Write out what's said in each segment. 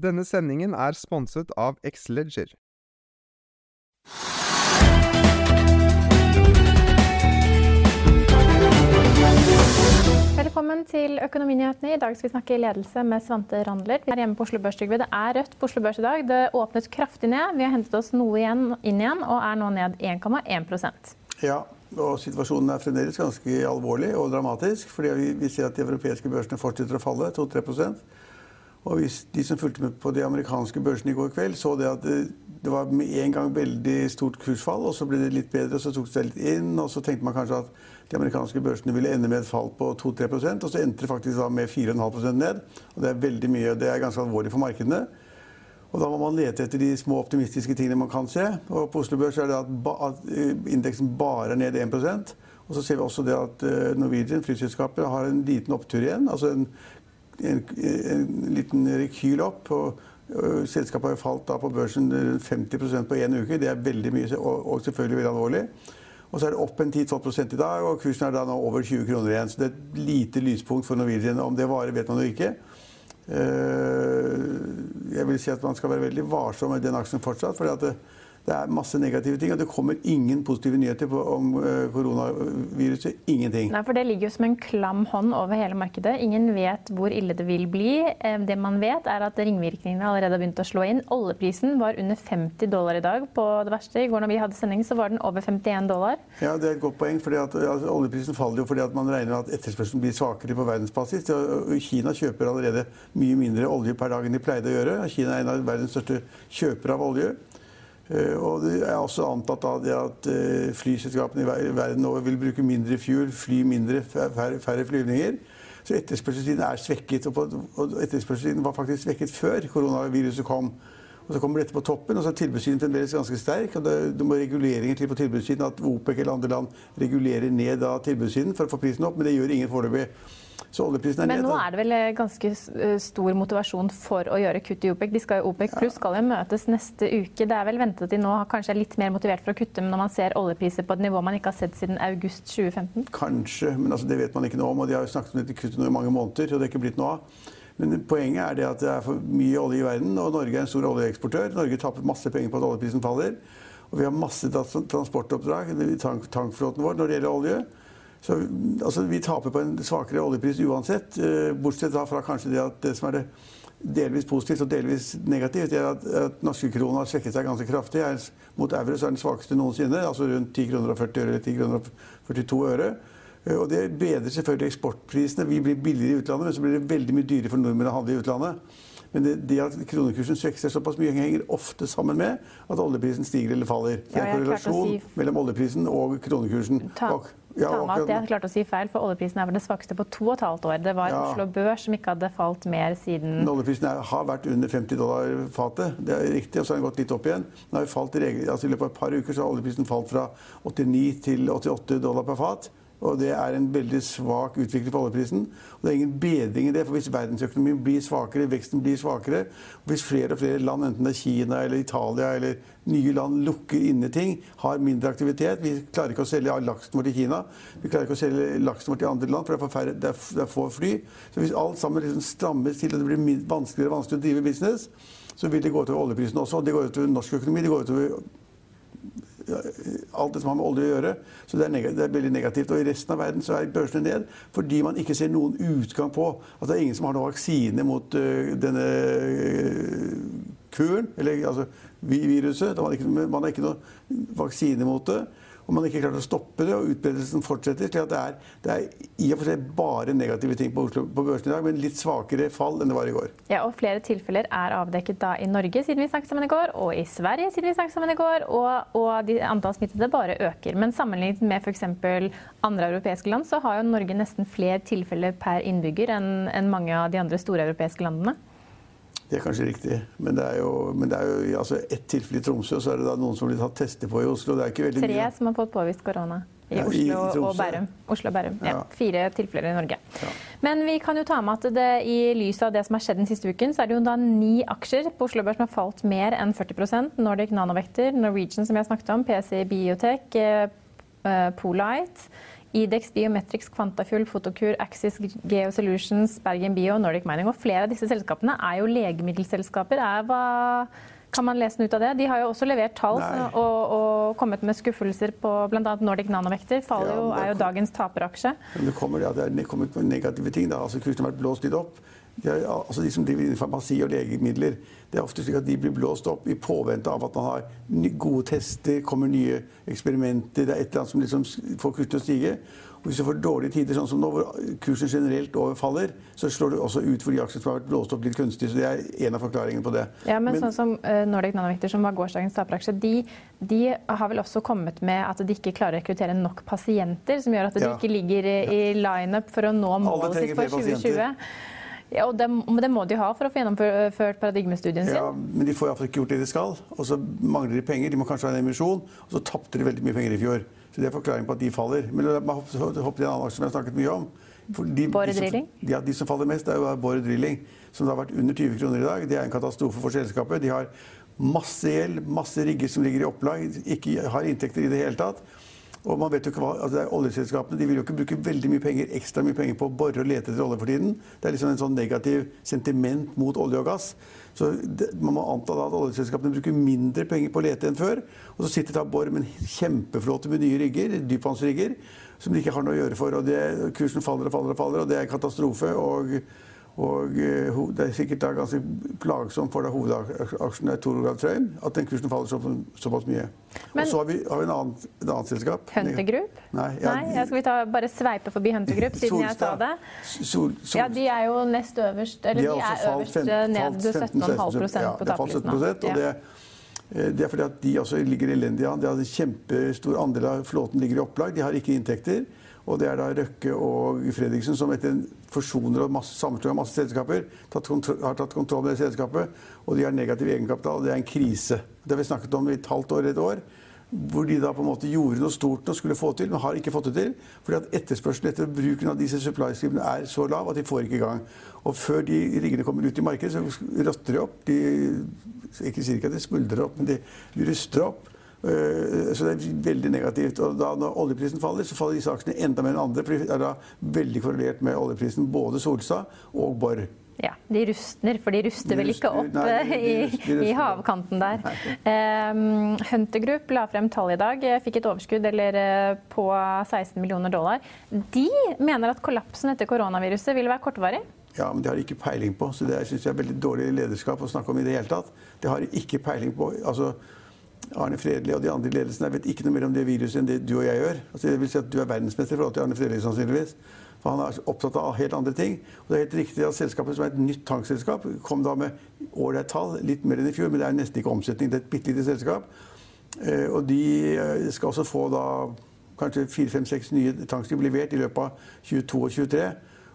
Denne sendingen er sponset av Xleger. Velkommen til Økonominyhetene. I dag skal vi snakke ledelse med Svante Randler. Vi er hjemme på Oslo Børs. Trygve. Det er rødt på Oslo Børs i dag. Det åpnet kraftig ned. Vi har hentet oss noe igjen, inn igjen og er nå ned 1,1 Ja, og situasjonen er fremdeles ganske alvorlig og dramatisk. fordi vi, vi ser at de europeiske børsene fortsetter å falle 2-3 og hvis de som fulgte med på de amerikanske børsene i går kveld, så det at det, det var med en gang veldig stort kursfall, og så ble det litt bedre, og så tok det seg litt inn, og så tenkte man kanskje at de amerikanske børsene ville ende med et fall på 2-3 og så endte det faktisk da med 4,5 ned. og Det er veldig mye, det er ganske alvorlig for markedene. Og Da må man lete etter de små optimistiske tingene man kan se. Og På Oslo Børs er det at, at eh, indeksen bare er ned 1 Og så ser vi også det at eh, Norwegian, flyselskapet, har en liten opptur igjen. altså en en, en liten rekyl opp. og Selskapet har falt da på børsen 50 på én uke. Det er veldig mye og, selvfølgelig veldig alvorlig. Og så er det opp en 10-12 i dag, og kursen er da nå over 20 kroner igjen. Så det er et lite lyspunkt for Norwegian. Om det varer, vet man jo ikke. Jeg vil si at man skal være veldig varsom med den aksjen fortsatt. fordi at det, det er masse negative ting, og det kommer ingen positive nyheter på, om uh, koronaviruset. Ingenting. Nei, for Det ligger jo som en klam hånd over hele markedet. Ingen vet hvor ille det vil bli. Eh, det man vet, er at ringvirkningene allerede har begynt å slå inn. Oljeprisen var under 50 dollar i dag på det verste. I går når vi hadde sending, så var den over 51 dollar. Ja, Det er et godt poeng. fordi at altså, Oljeprisen faller jo fordi at man regner med at etterspørselen blir svakere på verdensbasis. Kina kjøper allerede mye mindre olje per dag enn de pleide å gjøre. Kina er en av verdens største kjøpere av olje. Eh, og det er også antatt av det at eh, flyselskapene i verden over vil bruke mindre fuel, fly mindre, færre, færre flyvninger. Så etterspørselssiden er svekket. Og etterspørselssiden var faktisk svekket før koronaviruset kom. Og Så kommer dette på toppen, og så er tilbudssiden fremdeles ganske sterk. og det, det må reguleringer til på tilbudssiden, At OPEC eller andre land regulerer ned da tilbudssiden for å få prisen opp. Men det gjør ingen foreløpig. Så oljeprisen er Men nå er det vel eh, ganske eh, stor motivasjon for å gjøre kutt i OPEC. De skal, jo OPEC pluss skal jo møtes neste uke. Det er vel ventet at de nå kanskje er litt mer motivert for å kutte men når man ser oljepriser på et nivå man ikke har sett siden august 2015? Kanskje, men altså, det vet man ikke noe om. og De har jo snakket om dette kuttet i mange måneder, og det er ikke blitt noe av. Men poenget er det at det er for mye olje i verden, og Norge er en stor oljeeksportør. Norge taper masse penger på at oljeprisen faller. Og vi har masse transportoppdrag i tankflåten vår når det gjelder olje. Så altså, Vi taper på en svakere oljepris uansett, eh, bortsett fra kanskje det at det som er det delvis positivt og delvis negativt, er at, at norske kroner har svekket seg ganske kraftig. Mot euro så er den svakeste noensinne, altså rundt 10 kroner og 40 øre eller 10 kroner og 42 øre. Eh, og det bedrer selvfølgelig eksportprisene. Vi blir billigere i utlandet, men så blir det veldig mye dyrere for nordmenn å handle i utlandet. Men det, det at kronekursen svekker såpass mye, henger ofte sammen med at oljeprisen stiger eller faller. Det er en korrelasjon si... mellom oljeprisen og kronekursen. Ta. Og ja, ta med at jeg klarte å si feil, for Oljeprisen er vel det svakeste på to og et halvt år. Det var ja. Oslo Børs som ikke hadde falt mer siden Men Oljeprisen er, har vært under 50 dollar fatet. Det er riktig, og så har den gått litt opp igjen. Den har falt i, altså, I løpet av et par uker så har oljeprisen falt fra 89 til 88 dollar per fat. Og det er en veldig svak utvikling for oljeprisen. Og det er ingen bedring i det, for hvis verdensøkonomien blir svakere, veksten blir svakere, og hvis flere og flere land, enten det er Kina eller Italia eller nye land, lukker inne ting, har mindre aktivitet Vi klarer ikke å selge laksen vår til Kina. Vi klarer ikke å selge laksen vår til andre land, for det er, færre, det er, det er få fly. Så hvis alt sammen liksom strammes til og det blir vanskeligere og vanskeligere å drive business, så vil det gå utover oljeprisen også. Og det går utover norsk økonomi. det går utover alt det som har med olje å gjøre. Så det er, det er, veldig negativt. Og i resten av verden så er børsene ned fordi man ikke ser noen utgang på at det er ingen som har noen vaksine mot uh, denne uh, kuren, eller altså viruset. Man ikke, man har ikke noen vaksine mot det og man ikke klart å stoppe det, og utbredelsen fortsetter. slik at det er, det er, i og for seg bare negative ting på, Oslo, på børsen i dag, men litt svakere fall enn det var i går. Ja, og Flere tilfeller er avdekket da i Norge siden vi snakket sammen i går, og i Sverige siden vi snakket sammen i går, og, og antall smittede bare øker. Men sammenlignet med f.eks. andre europeiske land, så har jo Norge nesten flere tilfeller per innbygger enn, enn mange av de andre store europeiske landene. Det er kanskje riktig. Men det er jo, men det er jo altså ett tilfelle i Tromsø, og så er det da noen som blir tatt tester på i Oslo. Det er ikke veldig Tre mye. som har fått påvist korona. I ja, Oslo i og Bærum. Oslo og Bærum. Ja. ja. Fire tilfeller i Norge. Ja. Men vi kan jo ta med at det, i lys av det som har skjedd den siste uken, så er det jo da ni aksjer på Oslo Børs som har falt mer enn 40 Nordic Nanovekter, Norwegian som har snakket om, PC Biotech, eh, Polite. Idex, Biometrics, Quantafuel, Fotokur, Axis, Geosolutions, Bergen Bio, Nordic Mining. Og flere av disse selskapene er jo legemiddelselskaper. Er, hva, kan man lese den ut av det? De har jo også levert tall og, og, kommet med skuffelser på bl.a. Nordic Nanovekter. Faller ja, er jo dagens taperaksje. Men det kommer, ja, det er kommet med negative ting. Da. Altså, kursen har vært blåst litt opp. Er, altså, de som driver farmasi og legemidler, det er ofte slik at de blir blåst opp i påvente av at man har gode tester, kommer nye eksperimenter, det er et eller annet som liksom får kursen til å stige. Og hvis du får dårlige tider, sånn som nå, hvor kursen generelt overfaller, så slår det også ut for de aksjene som har vært blåst opp litt kunstig. Så det er en av forklaringene på det. Ja, men, men sånn som uh, Nordic Nanovictor, som var gårsdagens taperaksje, de, de, har vel også kommet med at de ikke klarer å rekruttere nok pasienter, som gjør at de ja. ikke ligger i, i lineup for å nå målet sitt for 2020. Pasienter. Ja, og det, det, må de ha for å få gjennomført paradigmestudien sin. Ja, Men de får iallfall ikke gjort det de skal. Og så mangler de penger. De må kanskje ha en emisjon. Og så tapte de veldig mye penger i fjor. Så det er forklaringen på at de faller. Men la meg hoppe til en annen aksje som jeg har snakket mye om. De, Bore Drilling? De, ja, de som faller mest, er jo Borre Drilling. Som har vært under 20 kroner i dag. Det er en katastrofe for selskapet. De har masse gjeld, masse rigger som ligger i opplag, ikke har inntekter i det hele tatt. Og man vet jo ikke hva, altså Oljeselskapene de vil jo ikke bruke veldig mye penger, ekstra mye penger på å bore og lete etter olje for tiden. Det er liksom en sånn negativ sentiment mot olje og gass. Så det, Man må anta da at oljeselskapene bruker mindre penger på å lete enn før. Og så sitter da Borr med kjempeflåte med nye rigger, dypvannsrigger, som de ikke har noe å gjøre for. og det, Kursen faller og faller og faller, og det er katastrofe. og og eh, det er sikkert da ganske plagsomt for hovedaksjen Torograd Trøim at den kursen faller så, såpass mye. Men, og så har vi, har vi en annen, et annet selskap. Hunter Group? Nei, ja, Nei skal vi ta, bare sveipe forbi Hunter Group, siden jeg sa det. Sol, sol, ja, De er jo nest øverst, eller de, de er øverst fem, ned 17,5 ja, på tapplisten. Og det, eh, det er fordi at de også ligger elendig an. De har en kjempestor andel av flåten ligger i opplag. De har ikke inntekter. Og det er da Røkke og Fredriksen som etter en forsjoner og sammenslåing av masse selskaper tatt har tatt kontroll med det selskapet. Og de har negativ egenkapital, og det er en krise. Det har vi snakket om i et halvt år, et år. Hvor de da på en måte gjorde noe stort og skulle få til, men har ikke fått det til. Fordi at etterspørselen etter bruken av disse supply-skrivene er så lav at de får ikke i gang. Og før de riggene kommer ut i markedet, så rotter de opp. De, ikke sier ikke at de smuldrer opp, men de ruster opp. Eh, så det er veldig negativt. Og da når oljeprisen faller, så faller disse aksjene enda mer enn andre. For de er da veldig korrelert med oljeprisen, både Solstad og Borr. Ja, De rustner, for de ruster vel ikke opp Nei, de, de, de i, i, havkanten der. Um, Hunter Group la frem tall i dag, fikk et overskudd eller, eh, på 16 millioner dollar. De mener at kollapsen etter koronaviruset vil være kortvarig. Ja, men det har de ikke peiling på. Så det synes jeg er veldig dårlig lederskap å snakke om i det hele tatt. Det har de ikke peiling på. altså Arne Fredli og de andre i ledelsen vet ikke noe mer om det viruset enn det du og jeg gjør. Altså, det vil si at Du er verdensmester i forhold til Arne Fredli, sannsynligvis. For han er opptatt av helt andre ting. Og det er helt riktig at selskapet, som er et nytt tankselskap, kom da med ålreit tall, litt mer enn i fjor, men det er nesten ikke omsetning. Det er et bitte lite selskap. Eh, og de eh, skal også få da kanskje fire-fem-seks nye tankskip levert i løpet av 22 og 23.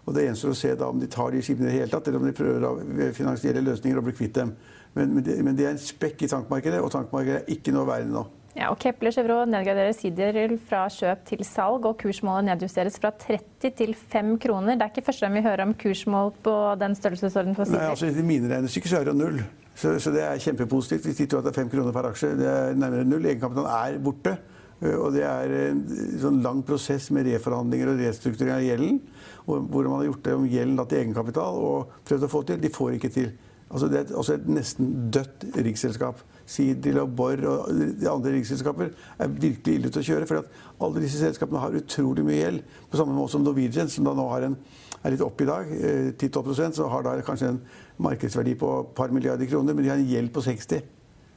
Og det gjenstår å se da om de tar de skipene i det hele tatt, eller om de prøver å finansiere løsninger og bli kvitt dem. Men, men, det, men, det, er en spekk i tankmarkedet, og tankmarkedet er ikke noe verre nå. Ja, og Kepler Chevrolet nedgraderer Sideril fra kjøp til salg, og kursmålet nedjusteres fra 30 til 5 kroner. Det er ikke første gang vi hører om kursmål på den størrelsesordenen for Sider. Nei, altså I mine regnestykker så er det null. Så, så, det er kjempepositivt hvis de tror at det er 5 kroner per aksje. Det er nærmere null. Egenkapitalen er borte. Og det er en sånn lang prosess med reforhandlinger og restrukturering av gjelden. Hvor man har gjort det om gjelden til egenkapital og prøvd å få til. De får ikke til. Altså det er også et nesten dødt riksselskap. Sidril og Borr og de andre riksselskaper er virkelig ille til å kjøre. For alle disse selskapene har utrolig mye gjeld. På samme måte som Norwegian, som da nå en, er litt opp i dag, 10-12 eh, så har da kanskje en markedsverdi på et par milliarder kroner, men de har en gjeld på 60.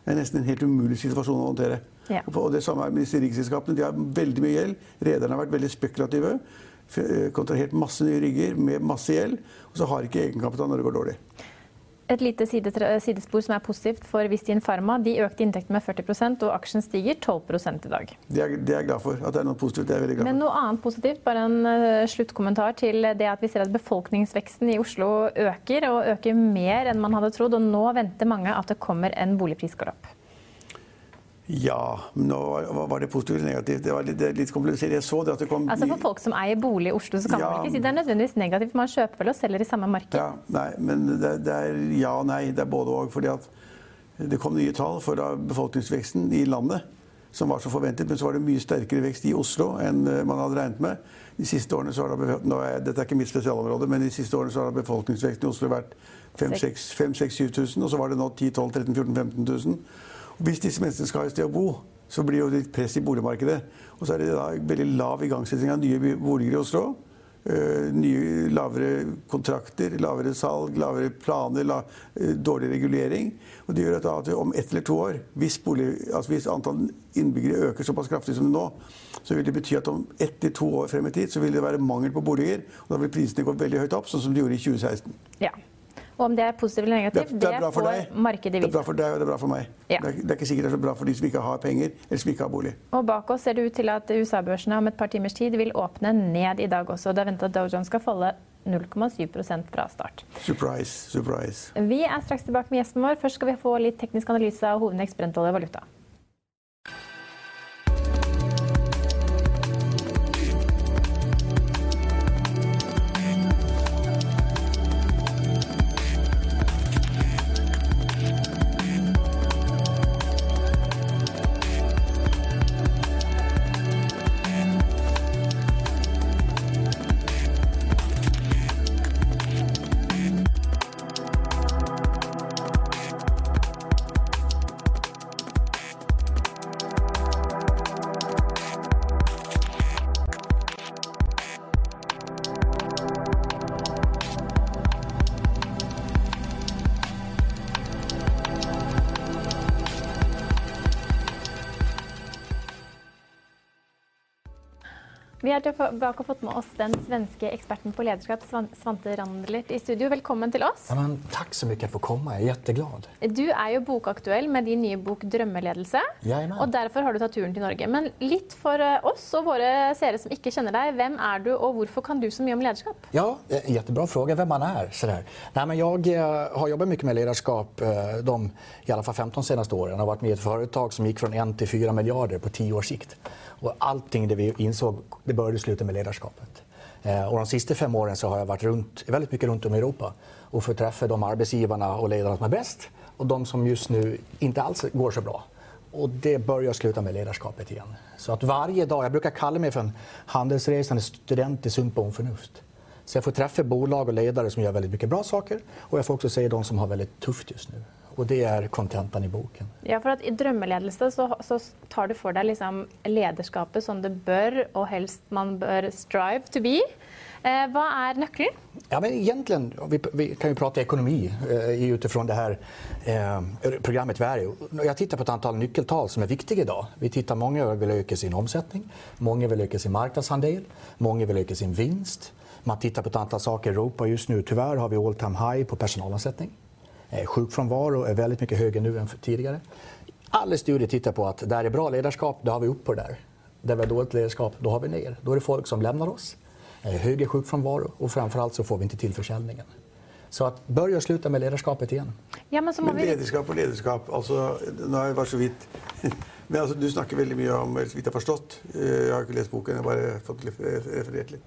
Det er nesten en helt umulig situasjon å håndtere. Ja. Og det samme er med disse riksselskapene. De har veldig mye gjeld. Rederne har vært veldig spekulative. Eh, kontrahert masse nye rigger med masse gjeld. Og så har ikke egenkapital når det går dårlig. Et lite sidespor som er positivt for Vistin Pharma. De økte inntektene med 40 og aksjen stiger 12 i dag. Det er, det er, jeg glad for. at det er noe positivt. Det er veldig glad for. Men noe annet positivt, bare en uh, sluttkommentar til det at vi ser at befolkningsveksten i Oslo øker, og øker mer enn man hadde trodd. Og nå venter mange at det kommer en boligprisgalopp. Ja, nå var det positivt eller negativt? Det var litt, litt komplisert. Jeg så det at det kom Altså For folk som eier bolig i Oslo, så kan ja, man ikke si det er nødvendigvis negativt. Man kjøper vel og selger i samme marked? Ja, nei, men det, det er ja og nei. Det er både og. fordi at det kom nye tall for befolkningsveksten i landet som var så forventet, men så var det mye sterkere vekst i Oslo enn eh, man hadde regnet med. De siste årene så har det, nå er, Dette er ikke mitt spesialområde, men de siste årene så har befolkningsveksten i Oslo vært 5 000-7000, og så var det nå 10 000 12 000 13 000-14 000. Hvis disse menneskene skal ha et sted å bo, så blir det jo litt press i boligmarkedet. Og så er det da veldig lav igangsetting av nye boliger i Oslo. Uh, nye, lavere kontrakter, lavere salg, lavere planer, la, uh, dårlig regulering. Og det gjør at om ett eller to år, hvis, bolig, altså hvis antall innbyggere øker såpass kraftig som det nå, så vil det bety at om ett til to år frem i tid så vil det være mangel på boliger. Og da vil prisene gå veldig høyt opp, sånn som de gjorde i 2016. Ja. Og om det er positivt eller negativt, det, det, det får deg. markedet vise. Det er bra for deg, og det er bra for meg. Ja. Det, er, det, er, ikke sikkert det er så bra for de som ikke har penger, eller som ikke har bolig. Og bak oss ser det ut til at USA-børsene om et par timers tid vil åpne ned i dag også. Det er ventet at Dow Jones skal falle 0,7 fra start. Surprise, surprise. Vi er straks tilbake med gjesten vår. Først skal vi få litt teknisk analyse av hovedindeks brentolje og valuta. Vi tilbake og fått med oss den svenske eksperten på lederskap, Svante Randlert, i studio. Velkommen til oss. Ja, men, takk så mye for å komme. Jeg er kjempeglad. Du er jo bokaktuell med din nye bok 'Drømmeledelse'. Ja, Og derfor har du tatt turen til Norge. Men litt for eh, oss og våre seere som ikke kjenner deg. Hvem er du, og hvorfor kan du så mye om lederskap? Ja, Kjempebra spørsmål. Hvem man er. Sådär. Nej, men jeg eh, har jobbet mye med lederskap eh, de i alle fall 15 seneste årene. Jeg har vært med i et foretak som gikk fra 1 til 4 milliarder på 10 års sikt. Og allting det vi innså, det började sluta med lederskapet. Eh, de siste fem årene har jeg vært rundt, veldig mye rundt om i Europa og fått treffe de arbeidsgiverne og lederne som er best, og de som just nå ikke alls går så bra. Og det bør jeg slutte med lederskapet igjen. Så at hver dag, jeg bruker kalle meg for en handelsresende student i sunt fornuft. Så jeg får treffe bolag og ledere som gjør veldig mye bra saker, og jeg får også se de som har veldig tøft just nå. Og det er kontentan i boken. Ja, for at I drømmeledelse så, så tar du for deg liksom lederskapet som det bør, og helst man bør strive to be. Eh, hva er nøkkelen? Ja, men egentlig, vi, vi kan jo prate økonomi eh, utifrån det her eh, programmet i. Jeg ser på et antall nøkkeltall som er viktige i dag. Vi tittar Mange vil øke sin omsetning, mange vil øke sin marknadsandel, mange vil øke sin vinst. Man ser på et antall saker i Europa just nå. Tyvärr har vi all time high på personalansättning. Eh, sjukfrånvaro er veldig mye høyere nu enn tidligere. Alle studier tittar på at det er bra ledarskap, da har vi oppå der. Der vi har dåligt ledarskap, da har vi ned. Da er det folk som lämnar oss. högre høyere sjukfrånvaro og framfor alt så får vi ikke til försäljningen. Så att börja sluta med ledarskapet igjen. Ja, men, men lederskap og lederskap, altså, jeg vært så vidt men altså, Du snakker veldig mye om, så vidt jeg har forstått, eh, jeg har ikke lest boken, jeg har bare fått referert litt,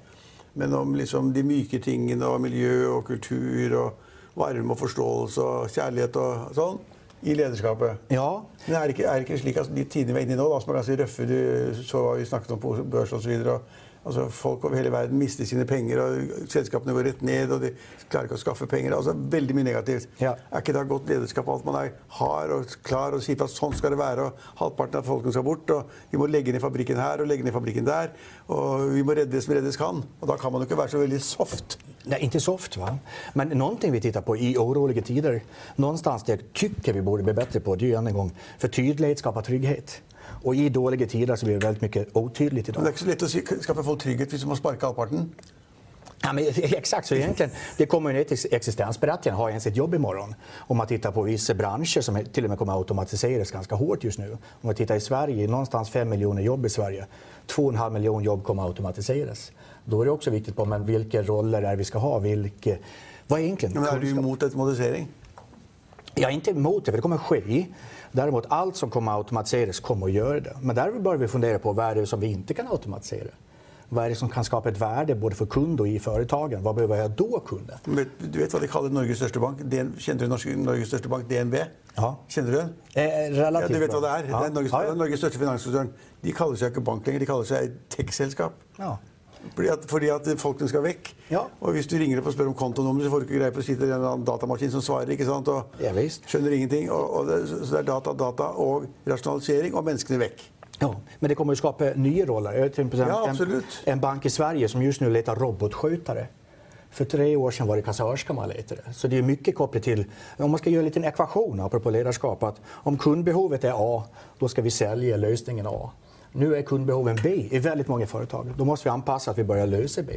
men om liksom, de myke tingene og miljø og kultur og varme og forståelse og kjærlighet og sånn i lederskapet. Ja. Men er det ikke, er det ikke slik at de tidene vi er inne i nå, da, som er ganske røffe Du så hva vi snakket om på børs osv. Altså, folk over hele verden mister sine penger, og selskapene går rett ned, og de klarer ikke å skaffe penger. Altså, veldig mye negativt. Ja. Er ikke det godt lederskap alt man er hard og klar og sier at sånn skal det være, og halvparten av folkene skal bort, og vi må legge ned fabrikken her og legge ned fabrikken der, og vi må redde det som reddes kan. Og da kan man jo ikke være så veldig soft. Nei, ikke soft. Va? Men ting vi ser på i urolige tider, någonstans det syns vi borde bli bedre på, det er en gang for tydelighet skaper trygghet. Och i dårlige tider så blir det väldigt mycket otydligt Men det er ikke så lett å si, skaffe folk trygghet hvis du må sparke halvparten. Ja, men, exakt, så egentligen, det kommer ner till existensberättigande. Har jag ens ett jobb imorgon? Om man tittar på vissa branscher som till och med kommer att automatiseras ganska hårt just nu. Om man tittar i Sverige, någonstans 5 miljoner jobb i Sverige. 2,5 miljoner jobb kommer att automatiseras. Då är det också viktigt på men vilka roller är vi ska ha. Vilka, vad är egentligen Men er du imot automatisering? Jag är inte emot det, för det kommer att ske. Däremot allt som kommer att automatiseras kommer att göra det. Men där bör vi fundera på vad är det som vi inte kan automatisera. Vad är det som kan skapa ett värde både för kund och i företagen? Vad behöver jag då kunna? Du vet, hva de kaller Norges største bank? DN, kjenner du Norges, største bank, DNB? Ja. Kjenner du den? Eh, Ja, du vet hva det er? Ja. Det er Norges, Ja, ja. er Norges største finanskonsern. De kaller seg ikke bank lenger, de kaller seg tech-selskap. Ja. Fordi at, fordi at folkene skal vekk. Ja. Og hvis du ringer opp og spør om kontonummer, så får du ikke greie på å sitte en annen datamaskin som svarer. ikke sant? Og Ja, skjønner ingenting. Og, og det, så det er data, data og rasjonalisering og menneskene vekk. Ja, men det kommer å skape nye roller. Jag vet till exempel Ja, en, absolut. en bank i Sverige som just nu letar robotskötare. För tre år sedan var det kassörska man letade. Så det är mycket kopplat till, om man ska göra en liten ekvation apropå ledarskap, att om kundbehovet är A, då ska vi sälja lösningen A. Nu är kundbehoven B i väldigt många företag. Då måste vi anpassa att vi börjar lösa B.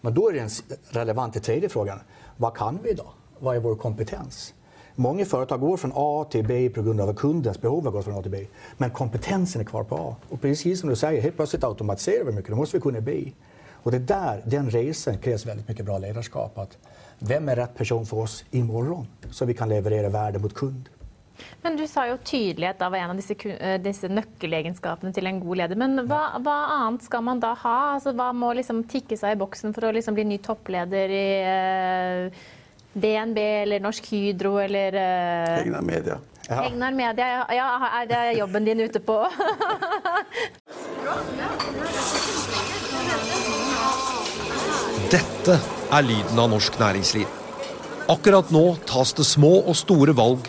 Men då är den relevanta tredje frågan, vad kan vi idag? Vad är vår kompetens? Många företag går från A till B på grund av att kundens behov har gått från A till B. Men kompetensen är kvar på A. Och precis som du säger, helt plötsligt automatiserar vi mycket. Då måste vi kunna B. Och det är där, den resan krävs väldigt mycket bra ledarskap. Att vem är rätt person för oss imorgon? Så vi kan leverera värde mot kund. Men Du sa jo tydelighet da var en av disse, eh, disse nøkkelegenskapene til en god leder. Men hva, hva annet skal man da ha? Altså, hva må liksom tikke seg i boksen for å liksom bli ny toppleder i uh, DNB eller Norsk Hydro eller uh, Egna media. Egnar Media? Ja, ja, er det jobben din ute på? Dette er lyden av norsk næringsliv. Akkurat nå tas det små og store valg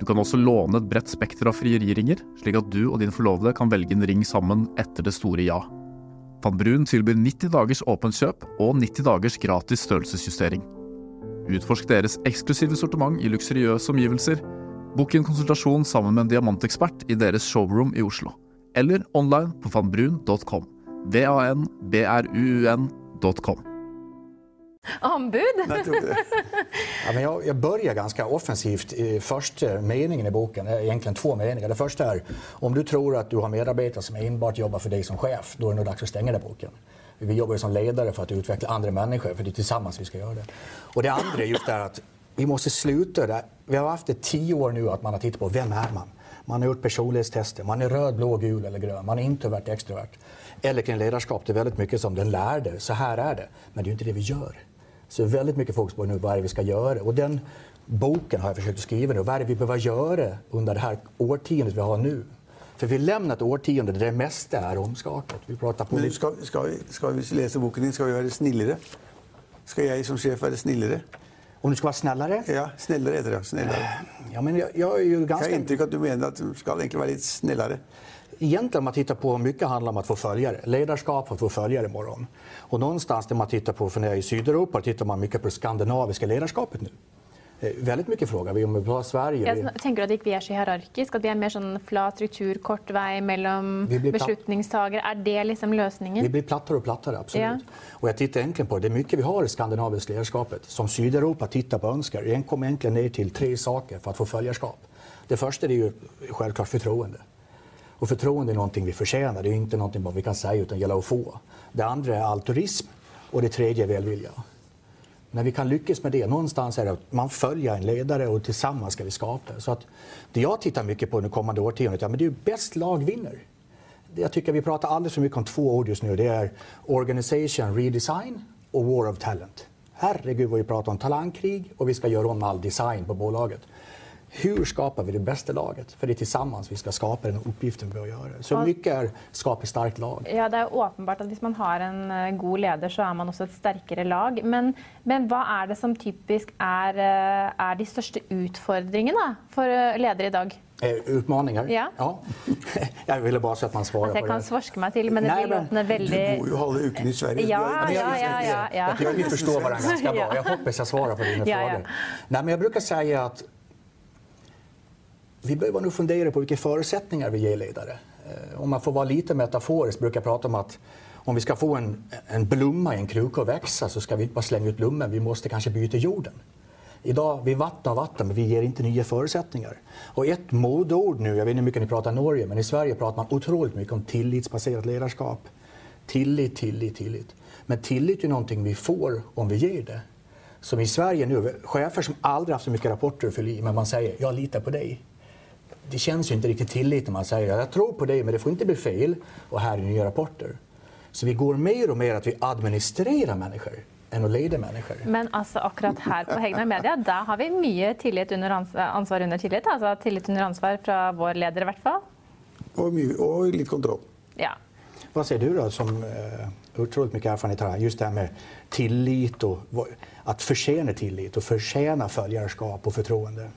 Du kan også låne et bredt spekter av frieriringer, slik at du og din forlovede kan velge en ring sammen etter det store ja. Van Brun tilbyr 90 dagers åpent kjøp og 90 dagers gratis størrelsesjustering. Utforsk deres eksklusive sortiment i luksuriøse omgivelser. Bok en konsultasjon sammen med en diamantekspert i deres showroom i Oslo. Eller online på vanbrun.com. V-a-n-b-r-u-u-n.com. Anbud? Ja, men jag, jag börjar ganska offensivt. I första meningen i boken egentligen två meningar. Det första är om du tror att du har medarbetare som enbart jobbar för dig som chef, då är det nog dags att stänga den boken. Vi jobbar som ledare för att utveckla andra människor, för det är tillsammans vi ska göra det. Och det andra är just det att vi måste sluta där. Vi har haft det tio år nu att man har tittat på vem är man? Man har gjort personlighetstester. Man är röd, blå, gul eller grön. Man är introvert, extrovert. Eller kring ledarskap, det är väldigt mycket som den lärde. Så här är det. Men det är inte det vi gör. Så det er väldigt mycket fokus på nu vad är det vi ska göra. Och den boken har jag försökt att skriva nu. Vad är det vi behöver göra under det här årtiondet vi har nu? For vi lämnar ett årtionde där det meste er omskakat. Vi prater på Men skal, skal, skal vi lese boken din, skal vi være snillere? Skal jeg som sjef være snillere? Om du skal være snillere? Ja, snillere heter det. Snillere. Ja, men jeg, jeg er jo ganske... Jeg har inntrykk at du mener at du skal egentlig være litt snillere. Egentligen om man tittar på mycket handlar om att få följare. Ledarskap för att få följare imorgon. Och någonstans när man tittar på, för när jag är i Sydeuropa tittar man mycket på det skandinaviska ledarskapet nu. Eh, väldigt mycket frågar vi om pratar Sverige. Jeg tenker du at ikke vi er så hierarkisk? At vi er mer sånn flat struktur, kort vei mellom blir? Er det liksom løsningen? Vi blir plattare och plattare, absolut. Ja. Och jag tittar egentligen på det. Det är mycket vi har i skandinaviska ledarskapet som Sydeuropa tittar på och önskar. Det kommer egentligen ner till tre saker för att få följarskap. Det första är ju självklart förtroende. Och förtroende är någonting vi förtjänar. Det är inte någonting vi kan säga utan gäller att få. Det andra är altruism och det tredje är välvilja. När vi kan lyckas med det, någonstans är det att man följer en ledare och tillsammans ska vi skapa. Så att det jag tittar mycket på under kommande årtiondet, ja, men det är ju bäst lag vinner. Jag tycker vi pratar alldeles för mycket om två ord just nu. Det är organisation redesign och war of talent. Herregud vad vi pratar om talangkrig och vi ska göra om all design på bolaget. Hur skapar vi det bästa laget? För det är tillsammans vi ska skapa den uppgiften vi behöver göra. Så mye mycket är skapa ett starkt lag. Ja, Det er åpenbart at hvis man har en eh, god leder, så er man også et sterkere lag. Men, men hva er det som typisk er, eh, er de største utfordringene for eh, ledere i dag? Eh, Utmaningar? Ja. Jag ville bara så att man svarar Altså, jeg på kan det. svorske meg til, men det Nei, blir låtende Du bor jo halve uken i Sverige. Ja, er- ja, ja. ja, ja. Jag tycker vi förstår varandra ganska bra. Jeg Jag hoppas jag svarar på dina Ja, ja. frågor. Nej, men jag brukar säga att vi behöver nog fundera på vilka förutsättningar vi ger ledare. Eh, Om man får vara lite metaforisk brukar jag prata om att om vi ska få en, en blomma i en kruka att växa så ska vi inte bara slänga ut blomman, vi måste kanske byta jorden. Idag, vi vattnar vatten, men vi ger inte nya förutsättningar. Och ett modeord nu, jag vet inte hur mycket ni pratar i Norge, men i Sverige pratar man otroligt mycket om tillitsbaserat ledarskap. Tillit, tillit, tillit. Men tillit är någonting vi får om vi ger det. Som i Sverige nu, chefer som aldrig haft så mycket rapporter fylla i, men man säger jag litar på dig. Det känns ju inte riktigt tillit när man säger jag tror på dig, men det får inte bli fel och här är nya rapporter. Så vi går mer och mer att vi administrerar människor än att leda människor. Men altså, akkurat her på Hegnar Media da har vi mye tillit under ans ansvar under tillit. Altså tillit under ansvar fra vår leder, i hvert fall. Og, mye, og litt kontroll. Ja. Vad säger du då som eh, otroligt mycket erfarenhet har, just det här med tillit och vad- att förtjäna tillit och förtjäna följarskap och förtroende?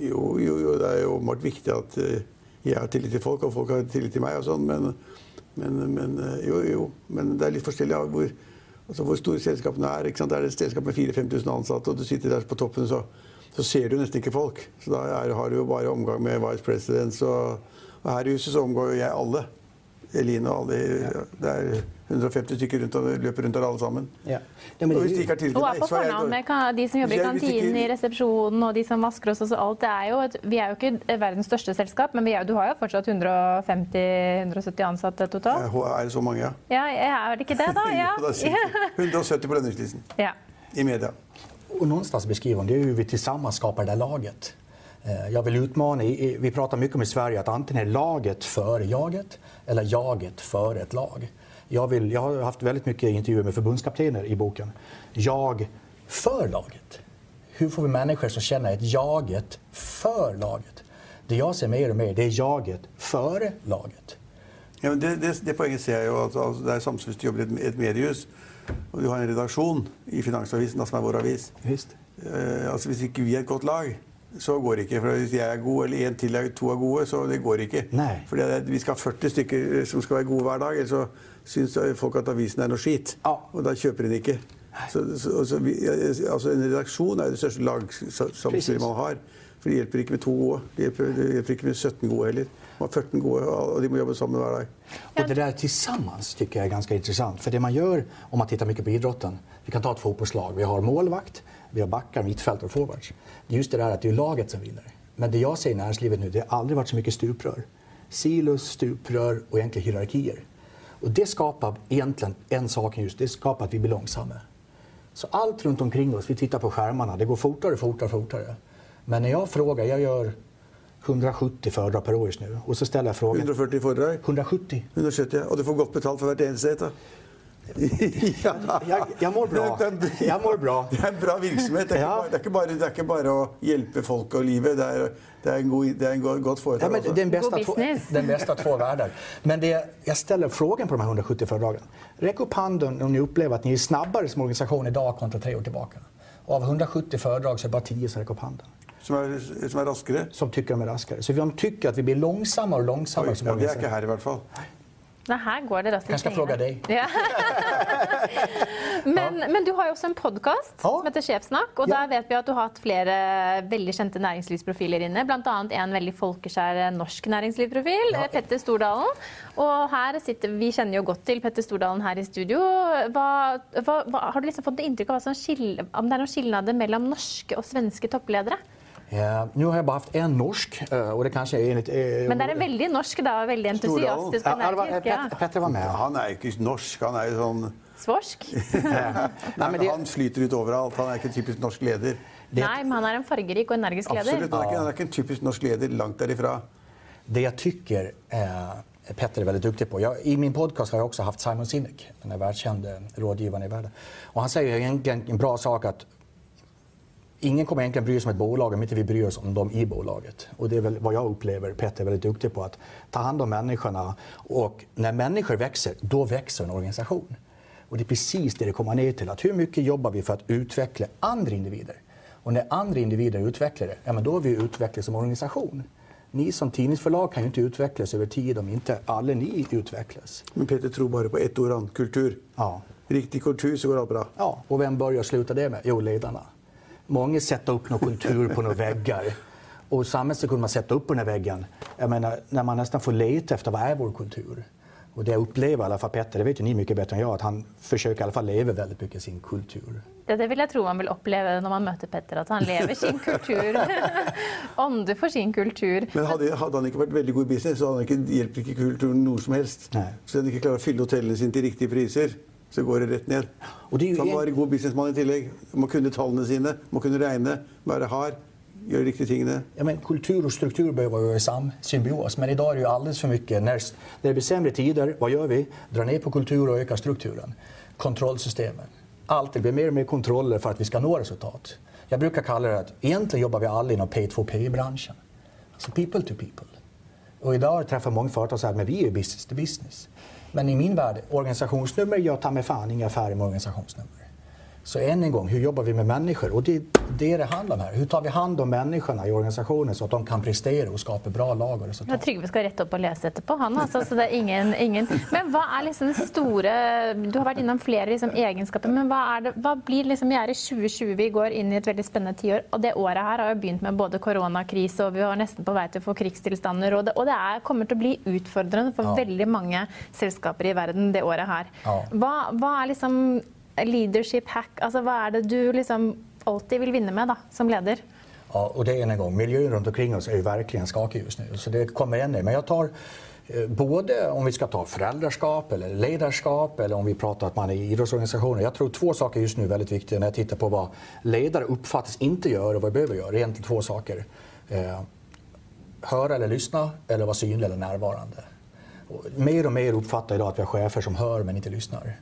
Jo, jo, jo, det er jo åpenbart viktig at eh, jeg har tillit til folk, og folk har tillit til meg og sånn, men, men, men eh, jo, jo. Men det er litt forskjellig av hvor, altså hvor store selskapene er. Ikke sant? Er det et selskap med 4000-5000 ansatte, og du sitter der på toppen, så, så ser du nesten ikke folk. Så da er, har du jo bare omgang med vice presidents, og, og her i huset så omgår jo jeg alle. Eline og alle. Det er 150 stykker rundt og løper rundt der alle sammen. Ja. Det, og hvis de ikke er på så er jeg fornavn med de som jobber i kantinen, ikke- i resepsjonen og de som vasker oss. og alt. Det er jo et, vi er jo ikke verdens største selskap, men vi er, du har jo fortsatt 150-170 ansatte totalt. Er det så mange, ja? Ja, er det ikke det, da? Ja. Jo, det er sikkert. 170 på lønningslisten ja. i media. Och någonstans beskriver hon det är hur vi tillsammans skapar det laget. Eh, Jag vill utmana, vi pratar mycket om i Sverige att antingen är laget före jaget eller jaget före ett lag. Jag, vill, jag har haft väldigt mycket intervjuer med förbundskaptener i boken. Jag för laget. Hur får vi människor som känner ett jaget för laget? Det jag ser mer och mer, det är jaget före laget. Ja, men det, det, det poenget ser jeg jo. Altså, altså, det er samme du jobber i et, et mediehus og du har en redaksjon i Finansavisen, da, som er vår avis. Visst. Eh, altså, hvis ikke vi er et godt lag, så går det ikke. For Hvis jeg er god, eller en til er to er gode, så det går ikke. Nei. Fordi det, vi skal ha 40 stykker som skal være gode hver dag, ellers så syns folk at avisen er noe skit. Ja. Og da kjøper de den ikke. Så, så, så vi, altså, en redaksjon er jo det største lagsamspillet man har. For det hjelper ikke med to gode. Det hjelper, det hjelper ikke med 17 gode heller. Man har 14 gode, og de må jobbe sammen hver dag. Og det der sammen tycker jeg er ganske interessant. For det man gjør, om man tittar mye på idrotten, vi kan ta et fotballag. Vi har målvakt, vi har backar, mittfältare och forwards. Just det där att det är laget som vinner. Men det jag ser i näringslivet nu, det har aldrig varit så mycket stuprör. Silos, stuprör och egentligen hierarkier. Och det skapar egentligen en sak just, det skapar att vi blir långsamma. Så allt runt omkring oss, vi tittar på skärmarna, det går fortare, fortare, fortare. Men när jag frågar, jag gör 170 föredrag per år just nu. Och så ställer jag frågan. 140 foredrag. 170. 170, ja. Og du får godt betalt for hvert eneste et. Ja. Jeg, jeg mår bra. Det er- Jeg mår bra. Det er en bra virksomhet. Det er, Ja. ikke, bare, det er, ikke, bare, det er ikke bare å hjelpe folk og livet. Det er, det er, en god, det er en god, godt Ja, foretak. men også. den, bästa God business. den bästa två världar. Men det, jag ställer frågan på de här 170 föredragen. Räck upp handen om ni upplever att ni är snabbare som organisation idag kontra tre år tillbaka. Och av 170 föredrag så är det bara 10 som räcker upp handen. Som, er, som er raskere. Som tycker de er raskere. Så vi tycker att vi blir långsammare og långsammare Oi, som ja, det er ikke her, i hvert fall. Nei, her går det raskt i Kanskje skal fråga deg. Ja. men, men, du har jo også en podkast Ja. som heter Sjefsnakk. Og Ja. der vet vi at du har hatt flere veldig kjente næringslivsprofiler inne. Bl.a. en veldig folkeskjær norsk næringslivsprofil, Ja. Petter Stordalen. Og her sitter, vi kjenner jo godt til Petter Stordalen her i studio. Hva, hva, har du liksom fått inntrykk av hva som skiller, om det er noen skilnader mellom norske og svenske toppledere? Ja, nå har jeg bare hatt en norsk, eh, og det kanskje er litt... eh, Men det er en veldig norsk, da. Veldig entusiastisk ja, og var, energisk. Ja. Pet- Petter var med. Han er ikke norsk. Han er jo sånn Svorsk? Nei, men det, Han flyter ut overalt. Han er ikke en typisk norsk leder. Nei, men han er en fargerik og energisk leder. Absolutt. Han er, ikke, han er ikke en typisk norsk leder. Langt derifra. det jeg tykker eh, Petter er veldig duktig på. Jeg, I min podcast har jeg også hatt Simon Sinek, den världskände rådgivaren i verden. Og han sier egentlig en bra sak at ingen kommer egentligen bry sig om et bolag om inte vi bryr oss om dem i bolaget. Och det er väl vad jeg opplever Petter er veldig duktig på. Att ta hand om människorna. Och når människor växer, då växer en organisation. Och det er precis det det kommer ned til. Att hur mye jobber vi for å utveckla andre individer? Och når andre individer utvecklar det, ja, men då har vi utviklet som organisation. Ni som tidningsforlag kan ju ikke utvecklas over tid om ikke alle ni utvecklas. Men Peter tror bare på ett ord. Kultur. Ja. Riktig kultur, så går det bra. Ja, och vem börjar sluta det med? Jo, lederne. Mange setter opp noen kultur på noen vegger. Og samme sekund man sette opp på den veggen, jeg mener, når man nesten får lete etter hva er vår kultur. Og det jeg opplever, i alle fall Petter, det vet jo ni mye bedre enn jeg, at han forsøker i alle fall leve veldig mye sin kultur. Ja, det vil jeg tro man vil oppleve når man møter Petter, at han lever sin kultur. Ånder for sin kultur. Men hadde, hadde han ikke vært veldig god i business, så hadde han ikke, hjelper ikke kulturen noe som helst. Nei. Så han ikke klarer å fylle hotellene sine til riktige priser, så går det rett ned. Det han må være god businessmann i tillegg. Må kunne tallene sine, må kunne regne, være hard, gjøre riktige tingene. Ja, men kultur og struktur bør jo i sam symbios, men i dag er det jo alldeles for mye. När det blir sämre tider, hva gjør vi? Drar ned på kultur og øker strukturen. Kontrollsystemet. Alt blir mer og mer kontroller for at vi skal nå resultat. Jeg bruker kalla det at egentlig jobber vi alle innom pay-to-pay-bransjen. Altså people to people. Og i dag treffer mange företag og sier men vi er business to business. Men i min värld, organisationsnummer, jag tar mig fan inga affärer med organisationsnummer. Så än en gång, hur jobbar vi med människor? Och det är det det handlar om här. Hur tar vi hand om människorna i organisationen så att de kan prestera och skapa bra lag Ja, resultat? Trygve skal rette opp og lese etterpå, han altså. Så det er ingen, ingen. Men hva er liksom det store Du har vært innom flere liksom, egenskaper, men hva, det, hva blir liksom Vi er i 2020, vi går inn i et veldig spennende tiår. Og det året her har jo begynt med både koronakrise, og vi var nesten på vei til å få krigstilstander. Og det, og det er, kommer til å bli utfordrende for Ja. veldig mange selskaper i verden det året her. Ja. Hva, hva er liksom leadership hack? Altså hva er det du liksom alltid vil vinne med da, som leder? Ja, och det är en gång, miljön runt omkring oss är ju verkligen skakig just. Så det kommer mer. Men jag tar eh, både om vi ska ta föräldraskap eller ledarskap eller om vi pratar att man är i idrottsorganisationer. Jag tror två saker just nu är väldigt viktiga när jag tittar på vad ledare uppfattas inte göra och vad vi behöver är egentligen två saker. Eh, höra eller lyssna eller vara synlig eller närvarande. Mer och mer uppfattar idag att vi har chefer som hör men inte lyssnar.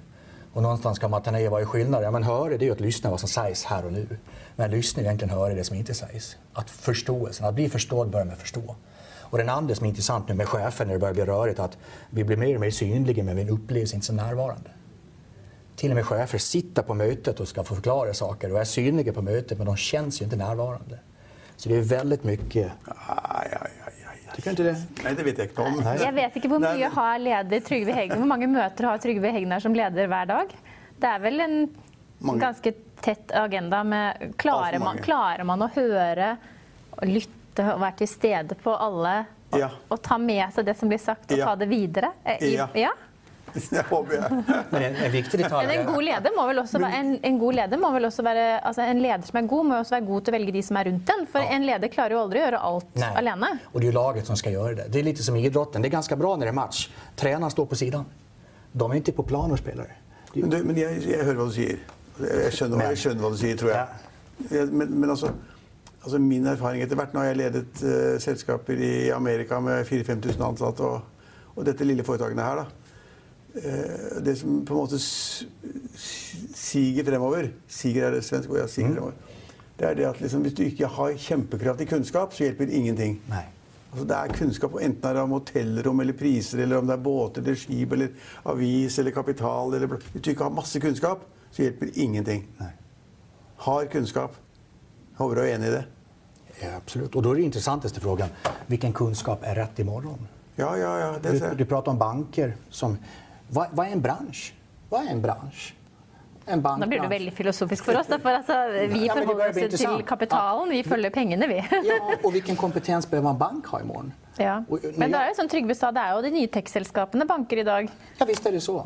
Och någonstans kan man ta ner vad är skillnaden? Men höra det är ju att lyssna vad som sägs här och nu. Men lyssna egentligen höra det som inte sägs. Att förståelsen, att bli förstådd börjar med förstå. Och den andra som är intressant nu med chefer när det börjar bli rörigt att vi blir mer och mer synliga men vi upplevs inte så närvarande. Till och med chefer sitter på mötet och ska få förklara saker och är synliga på mötet men de känns ju inte närvarande. Så det är väldigt mycket... aj, ai, det? Nei, det vet jeg ikke om. Jeg vet ikke hvor mye men- har leder Trygve Hegnar Hvor mange møter har Trygve Hegnar som leder hver dag? Det er vel en Mange. ganske tett agenda med Klarer man, klarer man å høre og lytte og være til stede på alle? Og, Ja. og ta med seg det som blir sagt, og Ja. ta det videre? Eh, i- Ja. ja? Det håper jeg. Men en, en viktig detalj... Men en god leder må vel også være, en, en god leder må vel også være altså En leder som er god, må også være god til å velge de som er rundt den. For en leder klarer jo aldri å gjøre alt Nei. alene. Og det er jo laget som skal gjøre det. Det er litt som i idrotten. Det er ganske bra når det er match. Treneren står på siden. De er ikke på plan og spiller. Jo... Men, du, men jeg, jeg hører hva du sier. Jeg skjønner, jeg skjønner hva du sier, tror jeg. Ja. men, men altså, altså min erfaring etter hvert Nå har jeg ledet uh, selskaper i Amerika med 4000-5000 ansatte og, og dette lille foretakene her, da. Eh, det som på en måte siger fremover Siger er det svensk ord, ja. Siger fremover. Det er det at liksom, hvis du ikke har kjempekraftig kunnskap, så hjelper ingenting. Nei. Altså det er kunnskap, enten det er om hotellrom eller priser, eller om det er båter eller skip eller avis eller kapital eller Hvis du ikke har masse kunnskap, så hjelper ingenting. Nei. Har kunnskap. Håper du er enig i det. Ja, absolutt. Og da er det intressantaste frågan, kunnskap er rett i imorgon? Ja, ja, ja. Det ser du du prater om banker som Hva, hva er en bransje? Hva er en bransje? En Nå blir det veldig filosofisk for oss. Derfor, altså, vi Ja, forholder oss til kapitalen. Vi følger pengene, vi. Ja, og hvilken kompetens bør en bank ha i morgen? Ja. Men det er jo som Trygve sa, det er jo de nye tech-selskapene banker i dag. Ja, visst er det så.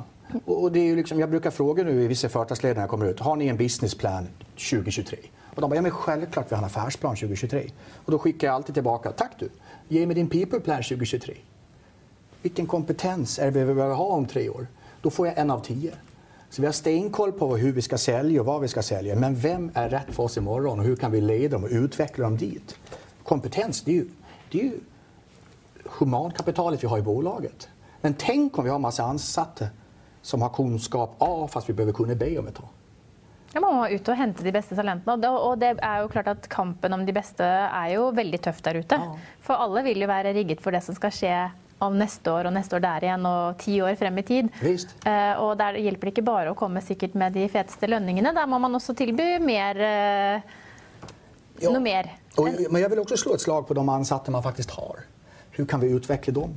Og det er jo liksom, jeg bruker fråga nå i vissa företagsledare när kommer ut, har ni en businessplan 2023? Og de bare, ja men selvklart vi har en affærsplan 2023. Og da sender jeg alltid tilbake, takk du, ge meg din people plan 2023. Vilken kompetens är det vi behöver ha om tre år? Då får jag en av tio. Så vi har stenkoll på hur vi ska sälja och vad vi ska sälja. Men vem är rätt för oss imorgon och hur kan vi leda dem och utveckla dem dit? Kompetens, det är ju, det är ju humankapitalet vi har i bolaget. Men tänk om vi har massa ansatte som har kunnskap A fast vi behöver kunne B om ett tag. Ja, man må ut og hente de beste talentene. Og det, og det er jo klart at kampen om de beste er jo veldig tøff der ute. For alle vil jo være rigget for det som skal skje om neste år og neste år der igjen og ti år frem i tid. Visst. Eh, og der hjelper det ikke bare å komme sikkert med de feteste lønningene. Der må man også tilby mer eh, Ja. Noe mer. Og, men jeg vil også slå et slag på de ansatte man faktisk har. Hvordan kan vi utvikle dem?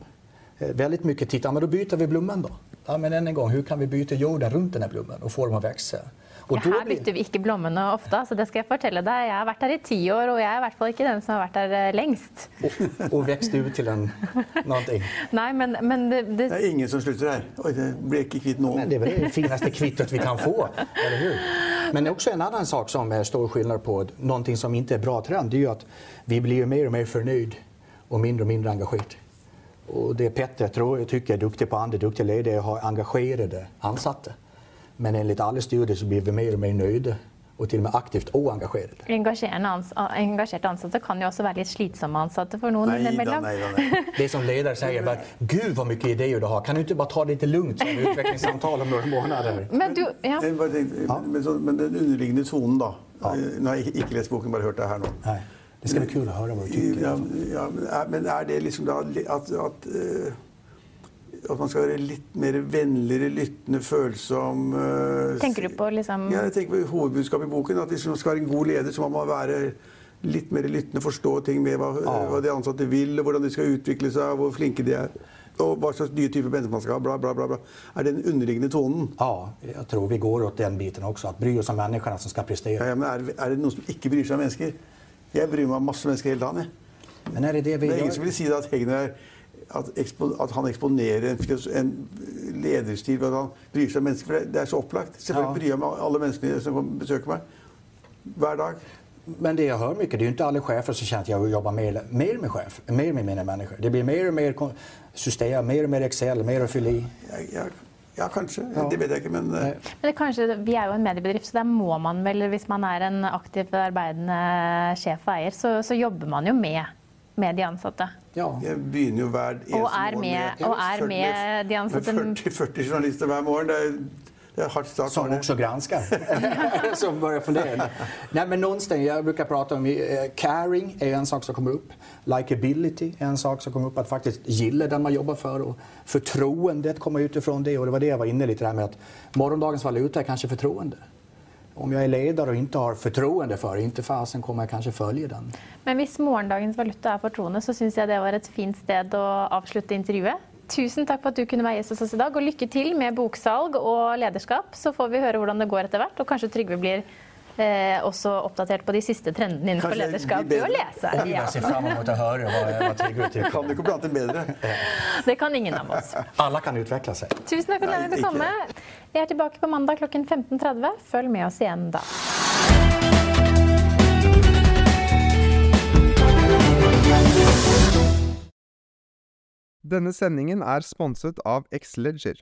Veldig mye titta, men da byter vi blommen da. Ja, men än en gång, hur kan vi byta jorden rundt denne blommen og få dem å växa? Ja, her bytter vi ikke blommene ofte, så det skal jeg fortelle deg. Jeg har vært her i ti år, og jeg er i hvert fall ikke den som har vært her eh, lengst. Og, og växt ut til en, någonting. Nei, men, men det, det, Det er ingen som slutter her. Oi, det ble ikke kvitt noen. Men det er vel det fineste kvittet vi kan få, eller hur? Men også en annen sak som er stor skillnad på noe som ikke er bra trend, det er jo at vi blir mer og mer fornøyd og mindre og mindre engasjert. Og det Petter tror, jeg er duktig på, andre duktiga leder er å ha engagerade ansatte. Men enligt alla studier så blir vi mer och mer nöjda og til og med aktivt og engasjerende ans engasjerte ansatte kan jo også være litt slitsomme ansatte for noen Nei da, innimellom. nei da. Nei. Det som leder sier, bare gud så mye ideer du har, kan du ikke bare ta det lite lugnt som utviklingssamtale om noen måneder?' Men du, ja. men, men, så, men den underliggende tonen, da. Nå har jeg ikke lest boken, bare hørt det her nå. Nei. det skal bli kul å høre hva du tycker. Ja, ja, men er- det liksom da at, at, eh, at man skal være litt mer vennligere, lyttende, følsom eh, Tenker du på liksom Ja, jeg tenker på hovedbudskapet i boken. At hvis man skal være en god leder, så må man være litt mer lyttende, forstå ting med hva, hva de ansatte vil, og hvordan de skal utvikle seg, hvor flinke de er. Og hva slags nye typer mennesker man skal ha. Bla, bla, bla, bla. Er det den underliggende tonen? Ja, jeg tror vi går åt den biten også. At bry oss om menneskene som skal prestere. Ja, ja, men er, er det noen som ikke bryr seg om mennesker? Jeg bryr meg om masse mennesker hele dagen. jeg. Men er det det vi Det er ingen som vil si det at Hegner er at, ekspo, at han eksponerer en, en lederstil ved at han bryr seg om mennesker. For det, det er så opplagt. Selvfølgelig bryr jeg meg om alle menneskene som besøker meg. Hver dag. Men det jag hör mycket, det är ju inte alla chefer som känner att jag vill jobba mer, mer med chef, mer med mina människor. Det blir mer och mer system, mer och mer Excel, mer att fylla i. Ja, ja, ja, kanskje. Ja. Det vet jeg ikke, men eh, Men det kanskje, Vi er jo en mediebedrift, så der må man vel, hvis man er en aktiv arbeidende sjef og eier, så, så jobber man jo med, med de ansatte. Ja. jeg begynner jo hver eneste Og er morgen med- og er 40 med de ansatte- med 40, 40 journalister hver morgen. Det er, det er hardt start. Som også också granskar. som börjar fundera. Nej, men någonstans, jag brukar prata om uh, caring är en sak som kommer upp. Likeability är en sak som kommer upp. Att faktiskt gilla den man jobbar för. Och förtroendet kommer utifrån det. Och det var det jag var inne lite där med att morgondagens valuta är kanske förtroende. Om jag är ledare och inte har förtroende för det, inte fasen kommer jag kanske följa den. Men hvis morgendagens valuta er fortroende, så syns jeg det var et fint sted å avslutte intervjuet. Tusen takk for at du kunne være gjest hos oss i dag, og lykke til med boksalg og lederskap. Så får vi høre hvordan det går etter hvert, og kanskje Trygve blir eh, også oppdatert på de siste trendene innenfor Kanskje det lederskap og bedre. lese. Ja. jag ser fram att höra vad, vad Trygve tycker. Kan du ikke prate bedre? Det kan ingen av oss. Alle kan utvikle seg. Tusen takk for at Nei, du ikke. kom. Jeg er tilbake på mandag klokken 15.30. Følg med oss igjen da. Denne sendingen er sponset av Xleger.